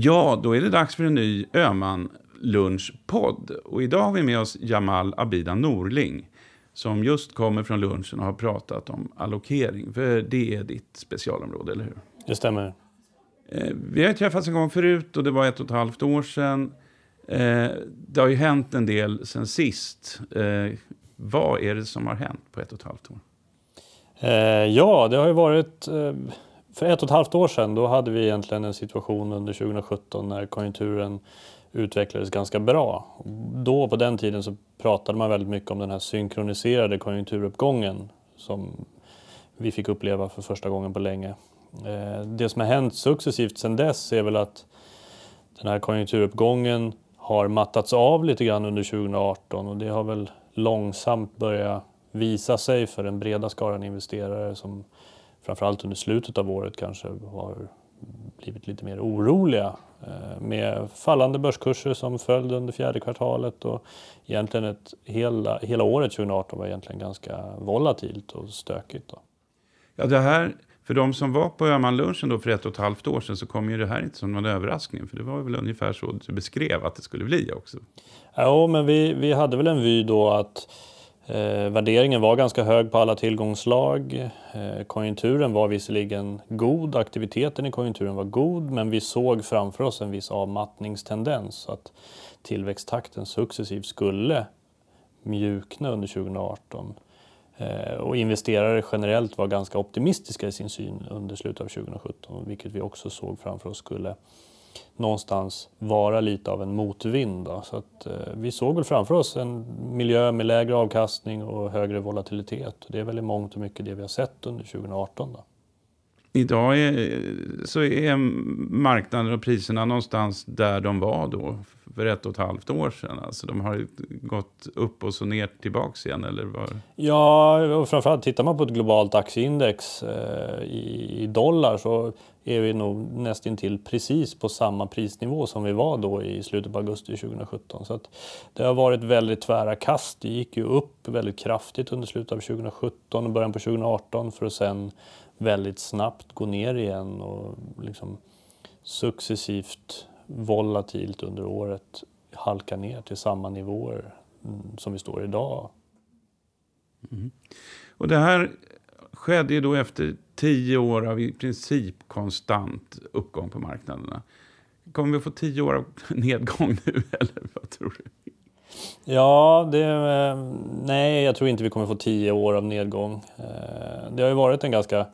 Ja, då är det dags för en ny Öman lunchpodd. Och idag har vi med oss Jamal Abida Norling som just kommer från lunchen och har pratat om allokering. För det är ditt specialområde, eller hur? Det stämmer. Eh, vi har träffats en gång förut och det var ett och ett halvt år sedan. Eh, det har ju hänt en del sen sist. Eh, vad är det som har hänt på ett och ett halvt år? Ja, det har ju varit... För ett och ett halvt år sedan då hade vi egentligen en situation under 2017 när konjunkturen utvecklades ganska bra. Då på den tiden så pratade man väldigt mycket om den här synkroniserade konjunkturuppgången som vi fick uppleva för första gången på länge. Eh, det som har hänt successivt sedan dess är väl att den här konjunkturuppgången har mattats av lite grann under 2018 och det har väl långsamt börjat visa sig för den breda skaran investerare som framförallt under slutet av året kanske har blivit lite mer oroliga eh, med fallande börskurser som följd under fjärde kvartalet och egentligen ett hela, hela året 2018 var egentligen ganska volatilt och stökigt. Då. Ja, det här, för de som var på Öhman-lunchen då för ett och ett halvt år sedan så kom ju det här inte som någon överraskning. För det var väl ungefär så du beskrev att det skulle bli också. Ja, men vi, vi hade väl en vy då att Eh, värderingen var ganska hög på alla tillgångslag. Eh, konjunkturen var visserligen god, aktiviteten i konjunkturen var god men vi såg framför oss en viss avmattningstendens. Så att tillväxttakten successivt skulle mjukna under 2018. Eh, och investerare generellt var ganska optimistiska i sin syn under slutet av 2017 vilket vi också såg framför oss skulle någonstans vara lite av en motvind. Då. Så att, eh, vi såg väl framför oss en miljö med lägre avkastning och högre volatilitet. Det är väl i mångt och mycket det vi har sett under 2018. Då. Idag är, så är marknaden och priserna någonstans där de var då för ett och ett halvt år sedan. Alltså de har gått upp och så ner tillbaks igen eller var? Ja, och framförallt tittar man på ett globalt aktieindex eh, i, i, dollar så är vi nog nästintill precis på samma prisnivå som vi var då i slutet på augusti 2017. Så att det har varit väldigt tvära kast. Det gick ju upp väldigt kraftigt under slutet av 2017 och början på 2018 för att sen väldigt snabbt gå ner igen och liksom successivt volatilt under året halka ner till samma nivåer mm, som vi står idag. Mm. Och det här skedde ju då efter tio år av i princip konstant uppgång på marknaderna. Kommer vi få tio år av nedgång nu, eller vad tror du? Ja, det, eh, nej, jag tror inte vi kommer få tio år av nedgång. Eh, det har ju varit en ganska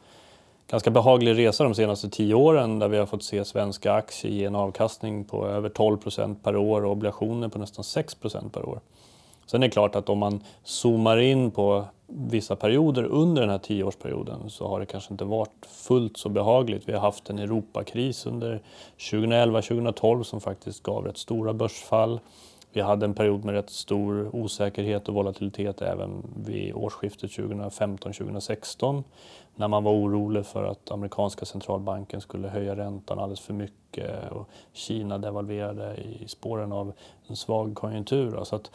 ganska behaglig resa de senaste tio åren där vi har fått se svenska aktier ge en avkastning på över 12 procent per år och obligationer på nästan 6 procent per år. Sen är det klart att om man zoomar in på vissa perioder under den här tioårsperioden så har det kanske inte varit fullt så behagligt. Vi har haft en Europakris under 2011-2012 som faktiskt gav rätt stora börsfall. Vi hade en period med rätt stor osäkerhet och volatilitet även vid årsskiftet 2015-2016 när man var orolig för att amerikanska centralbanken skulle höja räntan alldeles för mycket och Kina devalverade i spåren av en svag konjunktur. Så att,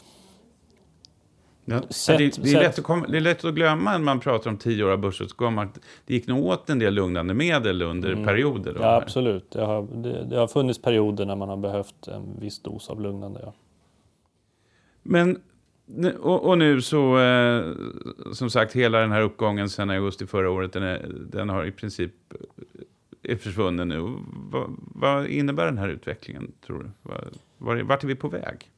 Ja, sätt, det, det, är lätt att komma, det är lätt att glömma när man pratar om tio år av börsuppgång att det gick nog åt en del lugnande medel under mm. perioder. Då. Ja, absolut. Det har, det, det, har funnits perioder när man har behövt en viss dos av lugnande. Ja. Men och, och, nu så, eh, som sagt, hela den här uppgången sedan augusti förra året, den, är, den har i princip eh, är försvunnen nu. Vad, vad, innebär den här utvecklingen, tror du? Var, vart är vi på väg?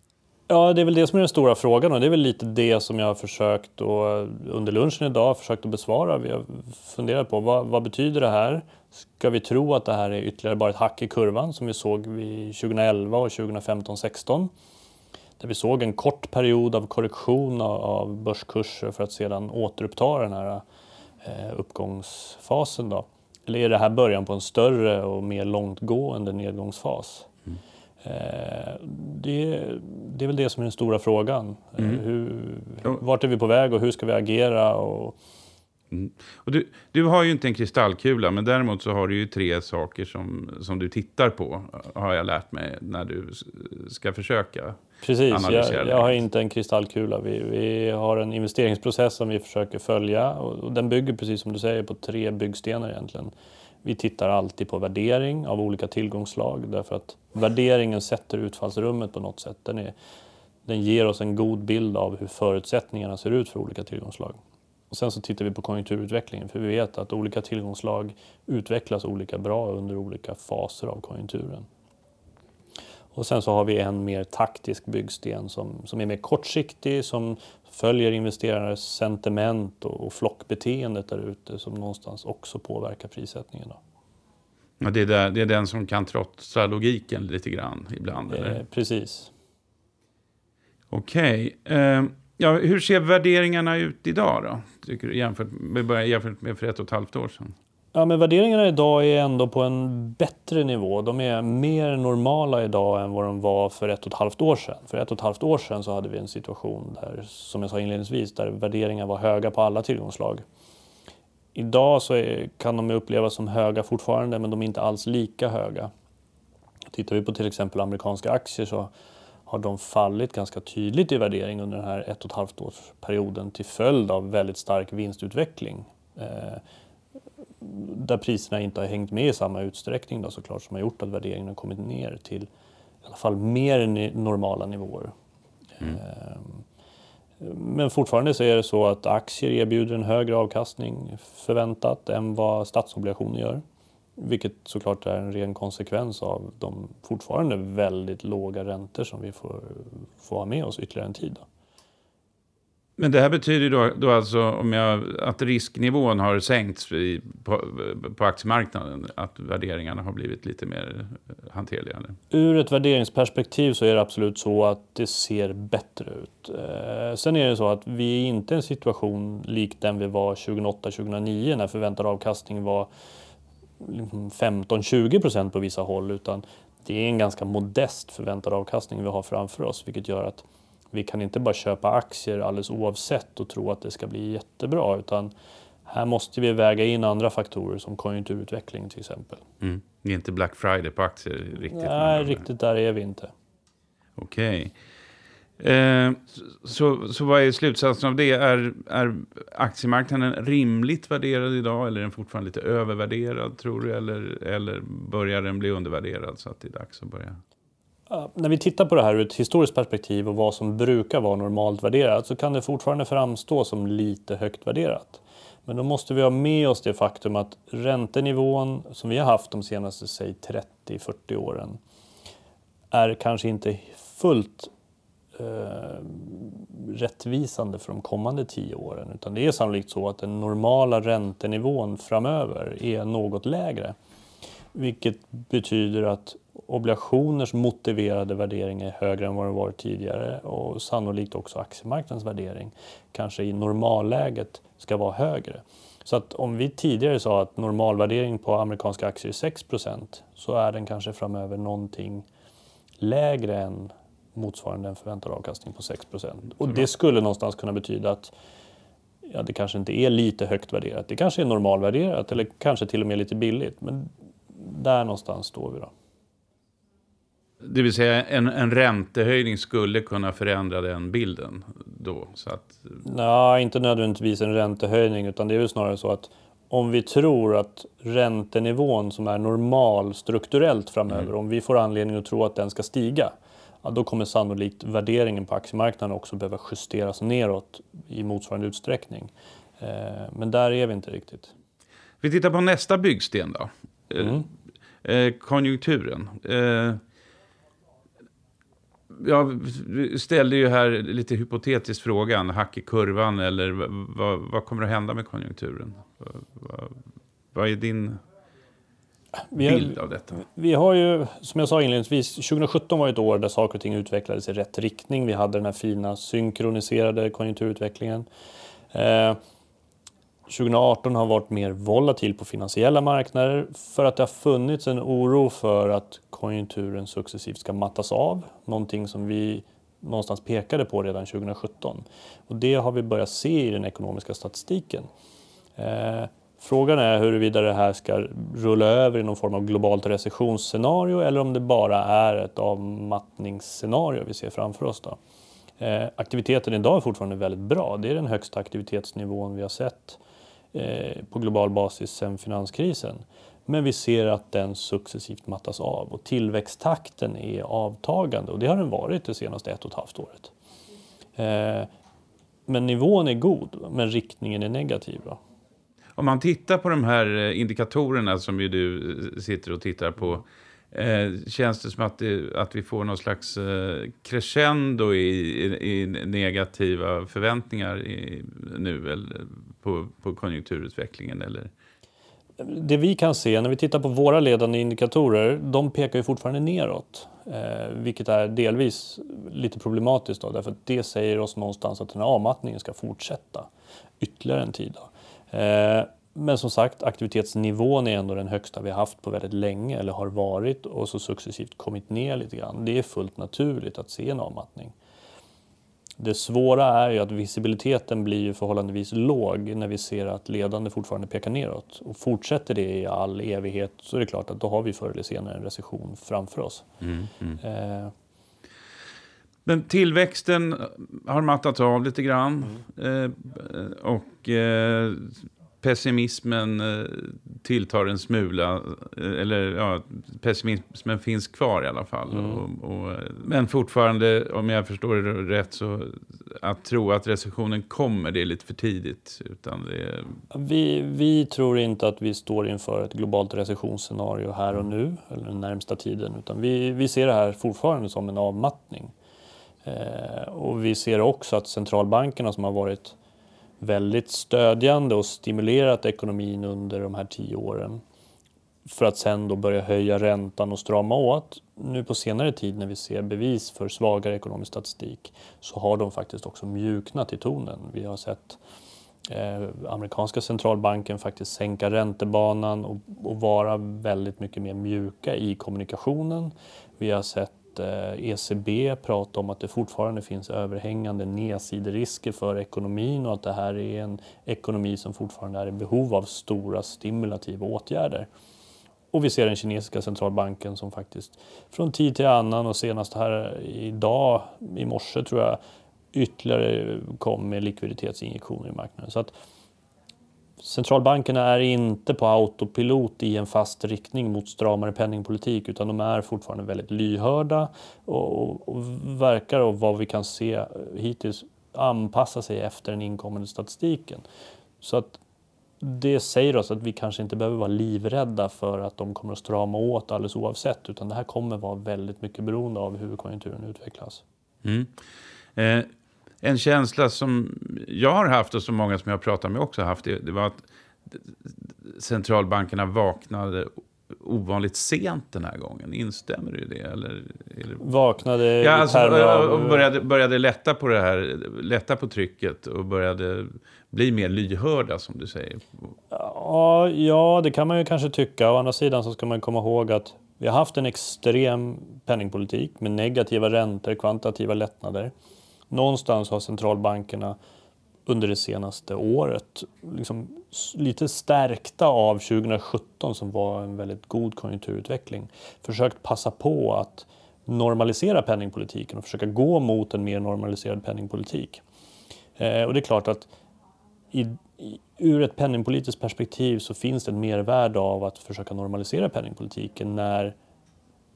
Ja, det är väl det som är den stora frågan och det är väl lite det som jag har försökt och under lunchen idag försökt att besvara. Vi har funderat på vad, vad betyder det här? Ska vi tro att det här är ytterligare bara ett hack i kurvan som vi såg vid 2011 och 2015-16? Där vi såg en kort period av korrektion av börskurser för att sedan återuppta den här eh, uppgångsfasen. Då. Eller är det här början på en större och mer långtgående nedgångsfas? Mm. Eh, det, det, är väl det som är den stora frågan. Mm. Hur, vart är vi på väg och hur ska vi agera? Och, Mm. Du, du har ju inte en kristallkula, men däremot så har du ju tre saker som, som du tittar på, har jag lärt mig, när du ska försöka Precis, jag, jag har inte en kristallkula. Vi, vi har en investeringsprocess som vi försöker följa och, den bygger, precis som du säger, på tre byggstenar egentligen. Vi tittar alltid på värdering av olika tillgångslag därför att värderingen sätter utfallsrummet på något sätt. Den, är, den ger oss en god bild av hur förutsättningarna ser ut för olika tillgångslag. Och sen så tittar vi på konjunkturutvecklingen för vi vet att olika tillgångslag utvecklas olika bra under olika faser av konjunkturen. Och sen så har vi en mer taktisk byggsten som, som är mer kortsiktig, som följer investerares sentiment och, och flockbeteendet där ute som någonstans också påverkar prissättningen. Då. Ja, det, är där, det är den som kan trotsa logiken lite grann ibland? Eller? Eh, precis. Okej. Okay. Eh, ja, hur ser värderingarna ut idag då? Tycker du, jämfört, med, jämfört med för ett och ett halvt år sedan? Ja, men värderingarna idag är ändå på en bättre nivå. De är mer normala idag än vad de var för ett och ett halvt år sedan. För ett och ett halvt år sedan så hade vi en situation där, som jag sa inledningsvis, där värderingar var höga på alla tillgångslag. Idag så är, kan de upplevas som höga fortfarande, men de är inte alls lika höga. Tittar vi på till exempel amerikanska aktier så har de fallit ganska tydligt i värdering under den här ett och ett halvt årsperioden till följd av väldigt stark vinstutveckling. Eh, där priserna inte har hängt med i samma utsträckning då, såklart som har gjort att värderingen har kommit ner till i alla fall mer normala nivåer. Mm. Ehm, men fortfarande så är det så att aktier erbjuder en högre avkastning förväntat än vad statsobligationer gör. Vilket såklart är en ren konsekvens av de fortfarande väldigt låga räntor som vi får, får ha med oss ytterligare en tid. Då. Men det här betyder då, då alltså om jag, att risknivån har sänkts i, på, på aktiemarknaden, att värderingarna har blivit lite mer hanterliga? Ur ett värderingsperspektiv så är det absolut så att det ser bättre ut. Eh, sen är det så att vi är inte i en situation lik den vi var 2008-2009 när förväntad avkastning var liksom 15-20 procent på vissa håll, utan det är en ganska modest förväntad avkastning vi har framför oss, vilket gör att vi kan inte bara köpa aktier alldeles oavsett och tro att det ska bli jättebra utan här måste vi väga in andra faktorer som konjunkturutveckling till exempel. Mm. Det är inte Black Friday på aktier riktigt? Nej, riktigt där är vi inte. Okej. Okay. Eh, så, så vad är slutsatsen av det? Är, är aktiemarknaden rimligt värderad idag eller är den fortfarande lite övervärderad tror du? Eller, eller börjar den bli undervärderad så att det är dags att börja när vi tittar på det här ur ett historiskt perspektiv och vad som brukar vara normalt värderat så kan det fortfarande framstå som lite högt värderat. Men då måste vi ha med oss det faktum att räntenivån som vi har haft de senaste säg 30-40 åren är kanske inte fullt eh, rättvisande för de kommande 10 åren. Utan det är sannolikt så att den normala räntenivån framöver är något lägre. Vilket betyder att obligationers motiverade värdering är högre än vad den varit tidigare och sannolikt också aktiemarknadens värdering kanske i normalläget ska vara högre. Så att om vi tidigare sa att normalvärdering på amerikanska aktier är 6% så är den kanske framöver någonting lägre än motsvarande en förväntad avkastning på 6 Och det skulle någonstans kunna betyda att ja, det kanske inte är lite högt värderat. Det kanske är normalvärderat eller kanske till och med lite billigt. Men där någonstans står vi då. Det vill säga en, en räntehöjning skulle kunna förändra den bilden då? Så att... Nej, inte nödvändigtvis en räntehöjning utan det är väl snarare så att om vi tror att räntenivån som är normal strukturellt framöver, mm. om vi får anledning att tro att den ska stiga, ja, då kommer sannolikt värderingen på aktiemarknaden också behöva justeras neråt i motsvarande utsträckning. Eh, men där är vi inte riktigt. Vi tittar på nästa byggsten då. Mm. Eh, konjunkturen. Eh, jag ställde ju här lite hypotetiskt frågan, hack i kurvan eller vad, vad kommer att hända med konjunkturen? Vad, vad är din bild av detta? Vi har ju, som jag sa inledningsvis, 2017 var ett år där saker och ting utvecklades i rätt riktning. Vi hade den här fina synkroniserade konjunkturutvecklingen. Eh, 2018 har varit mer volatil på finansiella marknader för att det har funnits en oro för att konjunkturen successivt ska mattas av. Någonting som vi någonstans pekade på redan 2017. Och det har vi börjat se i den ekonomiska statistiken. Eh, frågan är huruvida det här ska rulla över i någon form av globalt recessionsscenario eller om det bara är ett avmattningsscenario vi ser framför oss. Då. Eh, aktiviteten idag är fortfarande väldigt bra. Det är den högsta aktivitetsnivån vi har sett Eh, Eh, på global basis sedan finanskrisen. Men vi ser att den successivt mattas av och tillväxttakten är avtagande och det har den varit det senaste ett och ett halvt året. Eh, men nivån är god, men riktningen är negativ. Då. Om man tittar på de här eh, indikatorerna som ju du sitter och tittar på. Eh, känns det som att, det, att vi får någon slags eh, crescendo i, i, i negativa förväntningar i, nu eller på, på konjunkturutvecklingen? Eller? Det vi kan se när vi tittar på våra ledande indikatorer, de pekar ju fortfarande neråt. Eh, vilket är delvis lite problematiskt då, därför att det säger oss någonstans att den här avmattningen ska fortsätta ytterligare en tid. Eh, men som sagt, aktivitetsnivån är ändå den högsta vi har haft på väldigt länge eller har varit och så successivt kommit ner lite grann. Det är fullt naturligt att se en avmattning. Det svåra är ju att visibiliteten blir ju förhållandevis låg när vi ser att ledande fortfarande pekar neråt. Och fortsätter det i all evighet så är det klart att då har vi förr eller senare en recession framför oss. Mm, mm. Eh. Men tillväxten har mattat av lite grann. Mm. Eh, och eh, pessimismen eh, tilltar en smula. Eh, eller ja, pessimismen finns kvar i alla fall. Mm. Och, och, men fortfarande, om jag förstår det rätt, så att tro att recessionen kommer, det är lite för tidigt. Utan det vi, vi tror inte att vi står inför ett globalt recessionsscenario här och nu, eller den närmsta tiden. Utan vi, vi ser det här fortfarande som en avmattning. Eh, och vi ser också att centralbankerna som har varit väldigt stödjande och stimulerat ekonomin under de här tio åren för att sen då börja höja räntan och strama åt. Nu på senare tid när vi ser bevis för svagare ekonomisk statistik så har de faktiskt också mjuknat i tonen. Vi har sett eh, amerikanska centralbanken faktiskt sänka räntebanan och, och, vara väldigt mycket mer mjuka i kommunikationen. Vi har sett ECB eh, pratar prata om att det fortfarande finns överhängande nedsiderisker för ekonomin och att det här är en ekonomi som fortfarande är i behov av stora stimulativa åtgärder. Och vi ser den kinesiska centralbanken som faktiskt från tid till annan och senast här idag, i morse tror jag, ytterligare kom med likviditetsinjektioner i marknaden. Så att Centralbankerna är inte på autopilot i en fast riktning mot stramare penningpolitik utan de är fortfarande väldigt lyhörda och, och verkar av vad vi kan se hittills anpassa sig efter den inkommande statistiken. Så att det säger oss att vi kanske inte behöver vara livrädda för att de kommer att strama åt alldeles oavsett utan det här kommer vara väldigt mycket beroende av hur konjunkturen utvecklas. Mm. Eh, en känsla som jag har haft och som många som jag pratat med också har haft, det, det var att centralbankerna vaknade ovanligt sent den här gången. Instämmer du i det? Eller, eller? Vaknade ja, alltså, av... började, började lätta på det här, lätta på trycket och började bli mer lyhörda som du säger. Ja, ja, det kan man ju kanske tycka. Å andra sidan så ska man komma ihåg att vi har haft en extrem penningpolitik med negativa räntor, kvantitativa lättnader någonstans har centralbankerna under det senaste året, liksom lite stärkta av 2017 som var en väldigt god konjunkturutveckling, försökt passa på att normalisera penningpolitiken och försöka gå mot en mer normaliserad penningpolitik. Eh, och det är klart att i, i, ur ett penningpolitiskt perspektiv så finns det ett mervärde av att försöka normalisera penningpolitiken när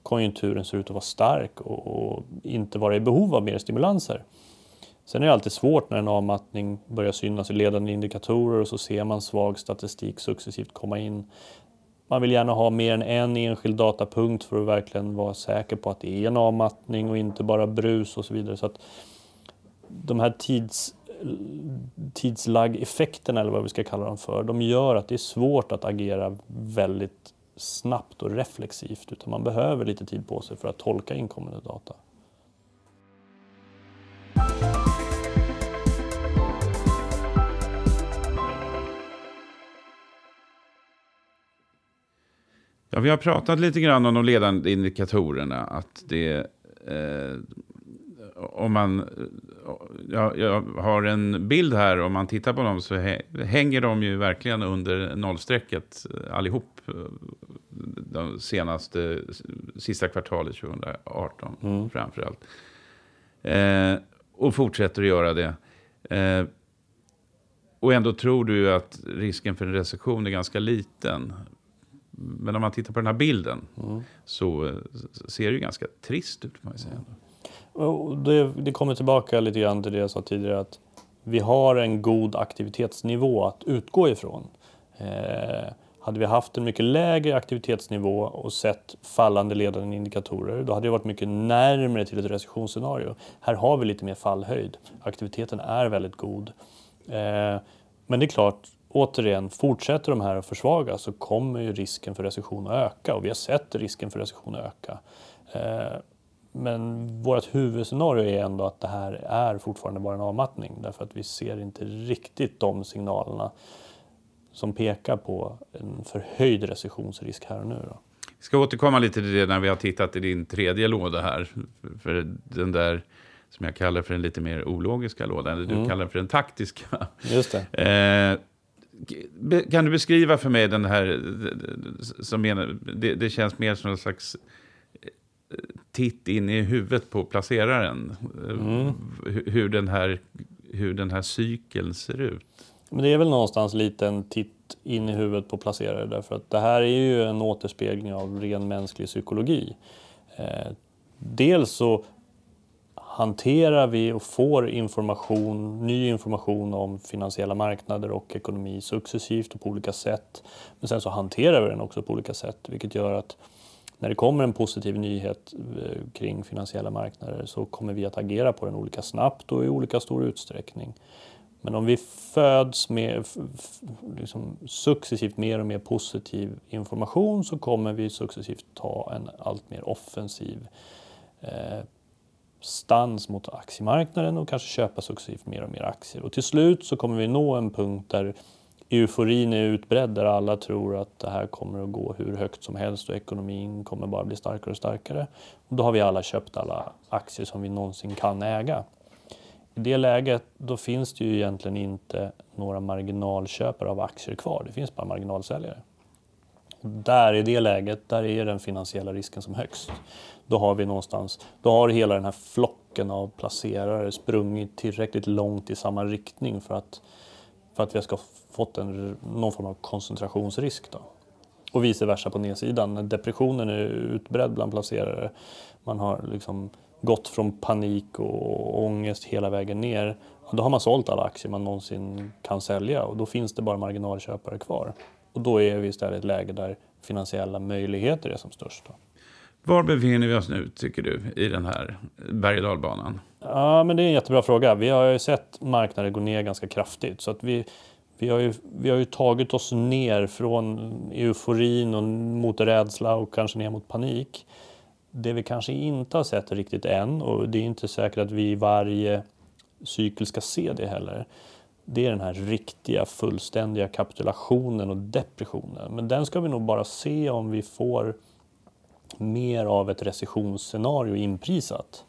konjunkturen ser ut att vara stark och, och inte vara i behov av mer stimulanser. Sen är det alltid svårt när en avmattning börjar synas i ledande indikatorer och så ser man svag statistik successivt komma in. Man vill gärna ha mer än en enskild datapunkt för att verkligen vara säker på att det är en avmattning och inte bara brus och så vidare. Så att de här tids, tidslaggeffekterna, eller vad vi ska kalla dem för, de gör att det är svårt att agera väldigt snabbt och reflexivt, utan man behöver lite tid på sig för att tolka inkommande data. Ja, vi har pratat lite grann om de ledande indikatorerna. Att det, eh, om man, ja, jag har en bild här, om man tittar på dem så hänger de ju verkligen under nollstrecket allihop. De senaste, sista kvartalet 2018 mm. framförallt. Eh, och fortsätter att göra det. Eh, och ändå tror du att risken för en recession är ganska liten. Men om man tittar på den här bilden mm. så ser det ju ganska trist ut. Får man säga. Det, det kommer tillbaka lite grann till det jag sa tidigare. att Vi har en god aktivitetsnivå att utgå ifrån. Eh, hade vi haft en mycket lägre aktivitetsnivå och sett fallande ledande indikatorer, då hade det varit mycket närmare till ett recessionsscenario. Här har vi lite mer fallhöjd. Aktiviteten är väldigt god. Eh, men det är klart, återigen, fortsätter de här att försvagas så kommer ju risken för recession att öka och vi har sett risken för recession att öka. Eh, men vårt huvudscenario är ändå att det här är fortfarande bara en avmattning därför att vi ser inte riktigt de signalerna som pekar på en förhöjd recessionsrisk här och nu. Då. Vi ska återkomma lite till det när vi har tittat i din tredje låda här. För den där som jag kallar för den lite mer ologiska lådan, eller du mm. kallar för den taktiska. Just det. Eh, kan du beskriva för mig den här, som menar, det, det känns mer som en slags eh, titt in i huvudet på placeraren. Mm. Hur, den här, hur den här cykeln ser ut. Men det är väl någonstans lite en titt in i huvudet på placerare därför att det här är ju en återspegling av ren mänsklig psykologi. Eh, dels så hanterar vi och får information, ny information om finansiella marknader och ekonomi successivt och på olika sätt. Men sen så hanterar vi den också på olika sätt vilket gör att när det kommer en positiv nyhet eh, kring finansiella marknader så kommer vi att agera på den olika snabbt och i olika stor utsträckning. Men om vi föds med liksom, successivt mer och mer positiv information så kommer vi successivt ta en allt mer offensiv eh, stans mot aktiemarknaden och kanske köpa successivt mer och mer aktier. Och till slut så kommer vi nå en punkt där euforin är utbredd, där alla tror att det här kommer att gå hur högt som helst och ekonomin kommer bara bli starkare och starkare. Och då har vi alla köpt alla aktier som vi någonsin kan äga. I det läget då finns det ju egentligen inte några marginalköpare av aktier kvar. Det finns bara marginalsäljare. Där i det läget, där är den finansiella risken som högst. Då har vi någonstans, då har hela den här flocken av placerare sprungit tillräckligt långt i samma riktning för att, för att vi ska fått en, någon form av koncentrationsrisk. Då. Och vice versa på nedsidan. När depressionen är utbredd bland placerare, man har liksom gått från panik och ångest hela vägen ner, då har man sålt alla aktier man någonsin kan sälja och då finns det bara marginalköpare kvar. Och då är vi istället i ett läge där finansiella möjligheter är som störst. Då. Var befinner vi oss nu, tycker du, i den här berg och dalbanan? Ja, men det är en jättebra fråga. Vi har ju sett marknaden gå ner ganska kraftigt. Så att vi, vi, har ju, vi har ju tagit oss ner från euforin och mot rädsla och kanske ner mot panik. Det vi kanske inte har sett riktigt än, och det är inte säkert att vi i varje cykel ska se det heller, det är den här riktiga fullständiga kapitulationen och depressionen. Men den ska vi nog bara se om vi får mer av ett recessionsscenario inprisat.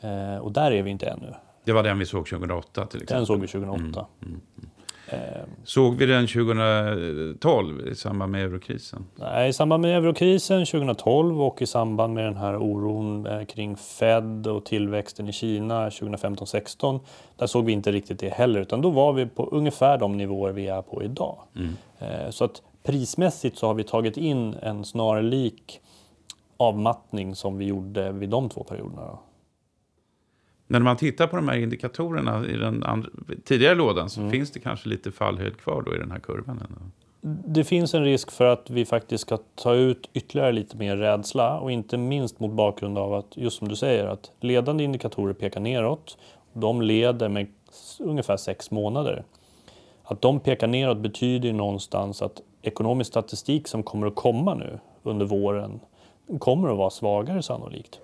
Eh, och där är vi inte ännu. Det var den vi såg 2008 till exempel? Den såg vi 2008. Mm, mm, mm. Eh, Såg vi den 2012 i samband med eurokrisen? Nej, i samband med eurokrisen 2012 och i samband med den här oron eh, kring Fed och tillväxten i Kina 2015-16. Där såg vi inte riktigt det heller, utan då var vi på ungefär de nivåer vi är på idag. Mm. Eh, så att prismässigt så har vi tagit in en snarlik avmattning som vi gjorde vid de två perioderna. Då. När man tittar på de här indikatorerna i den andra, tidigare lådan så mm. finns det kanske lite fallhöjd kvar då i den här kurvan. Det finns en risk för att vi faktiskt ska ta ut ytterligare lite mer rädsla och inte minst mot bakgrund av att, just som du säger, att ledande indikatorer pekar neråt. De leder med ungefär sex månader. Att de pekar neråt betyder någonstans att ekonomisk statistik som kommer att komma nu under våren kommer att vara svagare sannolikt.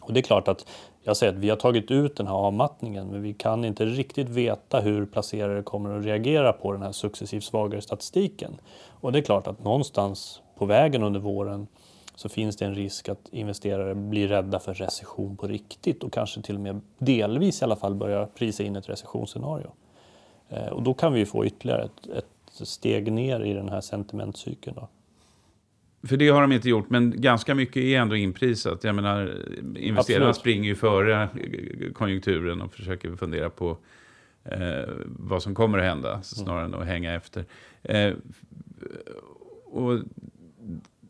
Och det är klart att jag säger att vi har tagit ut den här avmattningen men vi kan inte riktigt veta hur placerare kommer att reagera på den här successivt svagare statistiken. Och det är klart att någonstans på vägen under våren så finns det en risk att investerare blir rädda för recession på riktigt och kanske till och med delvis i alla fall börjar prisa in ett recessionsscenario. Eh, och då kan vi få ytterligare ett, ett steg ner i den här sentimentcykeln. Då. För det har de inte gjort, men ganska mycket är ändå inprisat. Jag menar, investerarna Absolut. springer ju före konjunkturen och försöker fundera på eh, vad som kommer att hända, snarare mm. än att hänga efter. Eh, och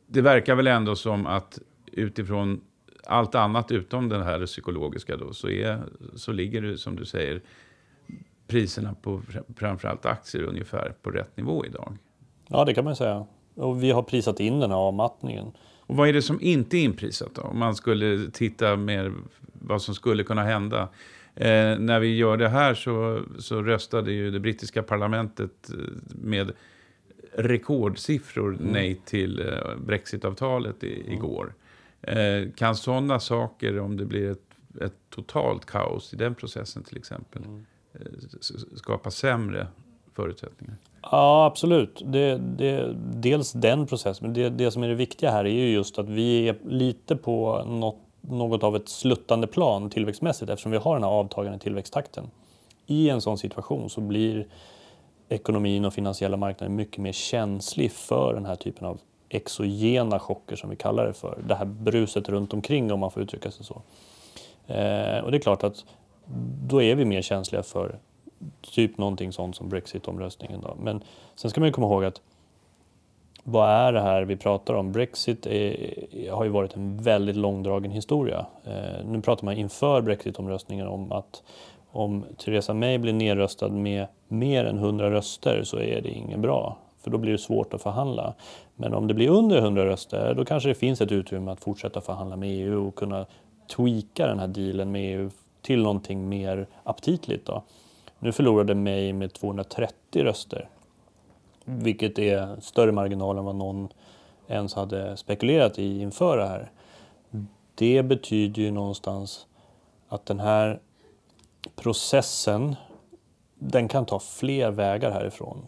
det verkar väl ändå som att utifrån allt annat utom det här psykologiska då, så, är, så ligger det som du säger priserna på framförallt aktier ungefär på rätt nivå idag. Ja, det kan man säga. Och vi har prisat in den här avmattningen. Och vad är det som inte är inprisat då? Om man skulle titta mer vad som skulle kunna hända. Eh, när vi gör det här så, så röstade ju det brittiska parlamentet eh, med rekordsiffror mm. nej till eh, Brexitavtalet i, mm. igår. Eh, kan sådana saker, om det blir ett, ett, totalt kaos i den processen till exempel, mm. eh, skapa sämre förutsättningar? Ja, absolut. Det, det, dels den processen, men det, det som är det viktiga här är ju just att vi är lite på något, något av ett sluttande plan tillväxtmässigt eftersom vi har den här avtagande tillväxttakten. I en sån situation så blir ekonomin och finansiella marknaden mycket mer känslig för den här typen av exogena chocker som vi kallar det för. Det här bruset runt omkring om man får uttrycka sig så. Eh, och det är klart att då är vi mer känsliga för typ någonting sånt som Brexit-omröstningen. Då. Men sen ska man ju komma ihåg att vad är det här vi pratar om? Brexit är, har ju varit en väldigt långdragen historia. Eh, nu pratar man inför Brexit-omröstningen om att om Theresa May blir nedröstad med mer än 100 röster så är det inget bra. För då blir det svårt att förhandla. Men om det blir under 100 röster då kanske det finns ett utrymme att fortsätta förhandla med EU och kunna tweaka den här dealen med EU till någonting mer aptitligt. Då. Nu förlorade May med 230 röster, vilket är större marginal än vad någon ens hade spekulerat i inför det här. Det betyder ju någonstans att den här processen, den kan ta fler vägar härifrån.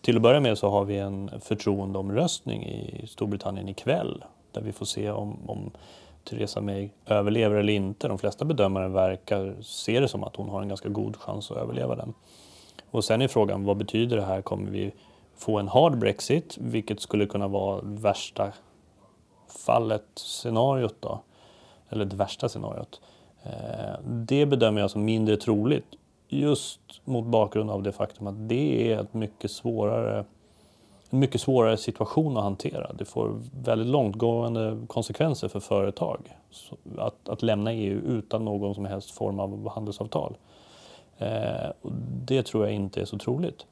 Till att börja med så har vi en förtroendeomröstning i Storbritannien ikväll där vi får se om, om Theresa May överlever eller inte. De flesta bedömare verkar se det som att hon har en ganska god chans att överleva den. Och sen är frågan, vad betyder det här? Kommer vi få en hard Brexit, vilket skulle kunna vara värsta fallet, scenariot då? Eller det värsta scenariot. Eh, det bedömer jag som mindre troligt just mot bakgrund av det faktum att det är ett mycket svårare mycket svårare situation att hantera. Det får väldigt långtgående konsekvenser för företag att, att lämna EU utan någon som helst form av handelsavtal. Eh, det tror jag inte är så troligt.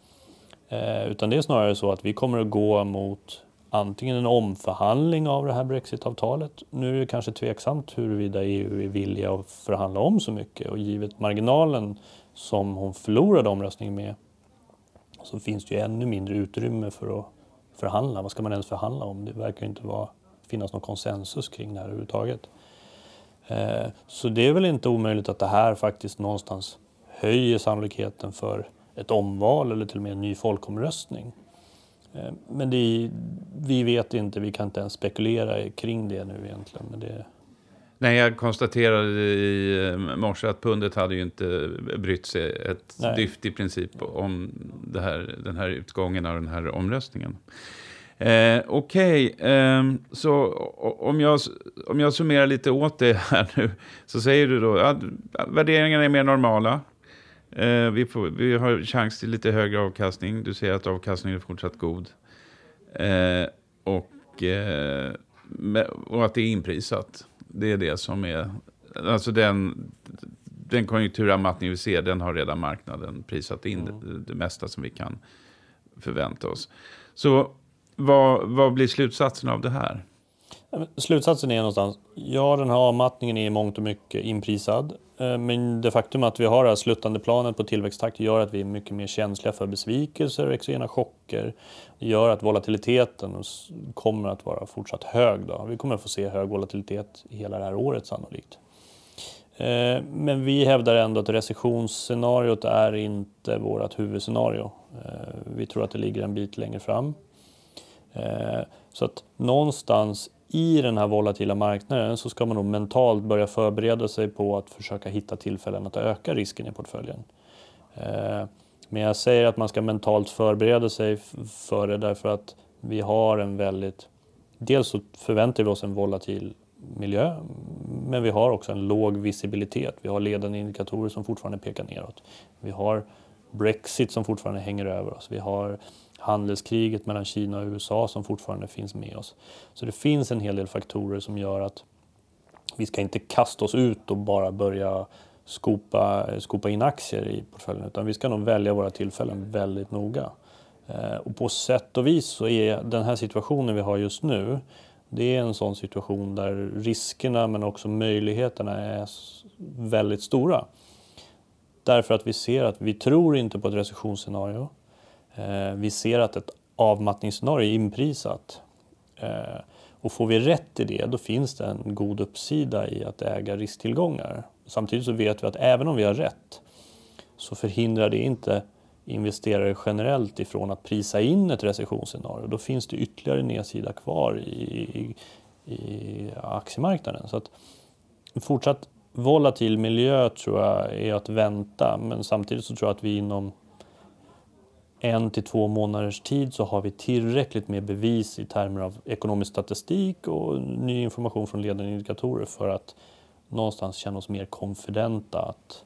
Eh, utan det är snarare så att vi kommer att gå mot antingen en omförhandling av det här brexitavtalet. Nu är det kanske tveksamt huruvida EU är villiga att förhandla om så mycket och givet marginalen som hon förlorade omröstningen med så finns det ju ännu mindre utrymme för att förhandla. Vad ska man ens förhandla om? Det verkar inte vara, finnas någon konsensus kring det här överhuvudtaget. Eh, så det är väl inte omöjligt att det här faktiskt någonstans höjer sannolikheten för ett omval eller till och med en ny folkomröstning. Eh, men är, vi vet inte, vi kan inte ens spekulera kring det nu egentligen. Men det, Nej, jag konstaterade i eh, morse att pundet hade ju inte brytt sig ett Nej. dyft i princip om här, den här utgången av den här omröstningen. Eh, Okej, okay. eh, så om jag, om jag summerar lite åt det här nu så säger du då att värderingarna är mer normala. Eh, vi, får, vi har chans till lite högre avkastning. Du säger att avkastningen är fortsatt god. Eh, och, eh, och att det är inprisat. Det är det som är, alltså den, den konjunkturavmattning vi ser, den har redan marknaden prisat in mm. det, det, mesta som vi kan förvänta oss. Så vad, vad blir slutsatsen av det här? Slutsatsen är någonstans, ja den här avmattningen är i mångt och mycket inprisad. Eh, men det faktum att vi har det här sluttande planet på tillväxttakt gör att vi är mycket mer känsliga för besvikelser och exogena chocker. Det gör att volatiliteten kommer att vara fortsatt hög. Då. Vi kommer att få se hög volatilitet hela det här året sannolikt. Eh, men vi hävdar ändå att recessionsscenariot är inte vårt huvudscenario. Eh, vi tror att det ligger en bit längre fram. Så att någonstans i den här volatila marknaden så ska man nog mentalt börja förbereda sig på att försöka hitta tillfällen att öka risken i portföljen. Eh, men jag säger att man ska mentalt förbereda sig för det därför att vi har en väldigt... Dels så förväntar vi oss en volatil miljö, men vi har också en låg visibilitet. Vi har ledande indikatorer som fortfarande pekar neråt. Vi har Brexit som fortfarande hänger över oss. Vi har handelskriget mellan Kina och USA som fortfarande finns med oss. Så det finns en hel del faktorer som gör att vi ska inte kasta oss ut och bara börja skopa, skopa in aktier i portföljen utan vi ska nog välja våra tillfällen väldigt noga. Eh, och på sätt och vis så är den här situationen vi har just nu det är en sån situation där riskerna men också möjligheterna är väldigt stora. Därför att vi ser att vi tror inte på ett recessionsscenario. Eh, vi ser att ett avmattningsscenario är inprisat. Eh, och får vi rätt i det, då finns det en god uppsida i att äga risktillgångar. Samtidigt så vet vi att även om vi har rätt så förhindrar det inte investerare generellt ifrån att prisa in ett recessionsscenario. Då finns det ytterligare nedsida kvar i, i, i aktiemarknaden. Så att en fortsatt volatil miljö tror jag är att vänta men samtidigt så tror jag att vi inom en till två månaders tid så har vi tillräckligt med bevis i termer av ekonomisk statistik och ny information från ledande indikatorer för att någonstans känna oss mer konfidenta att,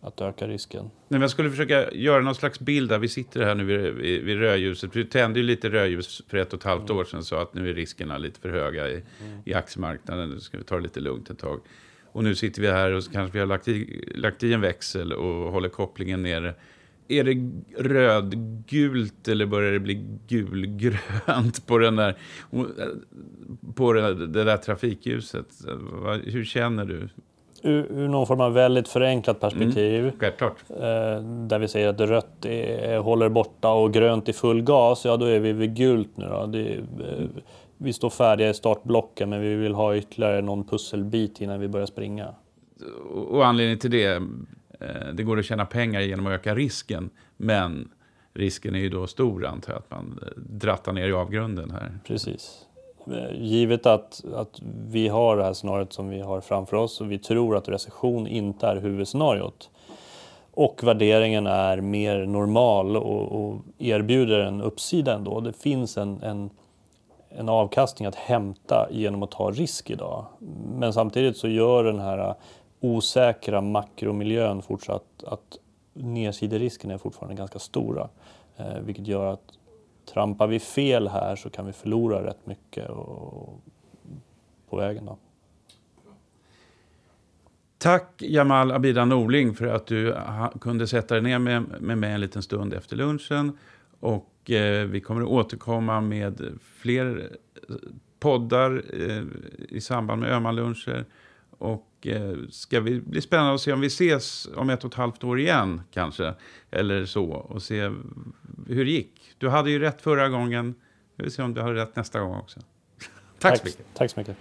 att öka risken. Nej, jag skulle försöka göra någon slags bild där. Vi sitter här nu vid, vid, rödljuset. Vi tände ju lite rödljus för ett och ett halvt mm. år sedan och sa att nu är riskerna lite för höga i, mm. i aktiemarknaden. Nu ska vi ta det lite lugnt ett tag. Och nu sitter vi här och så kanske vi har lagt i, lagt i en växel och håller kopplingen nere är det rödgult eller börjar det bli gulgrönt på, den där, på det, där trafikljuset? Hur känner du? Ur, ur någon form av väldigt förenklat perspektiv. Mm, självklart. Eh, där vi säger att rött är, håller borta och grönt i full gas. Ja, då är vi vid gult nu. Då. Det, eh, vi står färdiga i startblocken men vi vill ha ytterligare någon pusselbit innan vi börjar springa. Och anledningen till det Eh, det går att tjäna pengar genom att öka risken, men risken är ju då stor antar jag, att man eh, drattar ner i avgrunden här. Precis. Eh, givet att, att vi har det här scenariot som vi har framför oss och vi tror att recession inte är huvudscenariot och värderingen är mer normal och, och erbjuder en uppsida ändå. Det finns en, en, en avkastning att hämta genom att ta risk idag. Men samtidigt så gör den här osäkra makromiljön fortsatt att nedsiderisken är fortfarande ganska stora. Eh, vilket gör att trampar vi fel här så kan vi förlora rätt mycket och, på vägen. Då. Tack Jamal Abida Norling för att du kunde sätta dig ner med, med mig en liten stund efter lunchen. Och eh, vi kommer att återkomma med fler eh, poddar eh, i samband med Öhmanluncher. Och eh, ska vi bli spännande att se om vi ses om ett och ett halvt år igen kanske. Eller så. Och se hur det gick. Du hade ju rätt förra gången. Vi vill se om du har rätt nästa gång också. Tack, tack så mycket. Tack så mycket.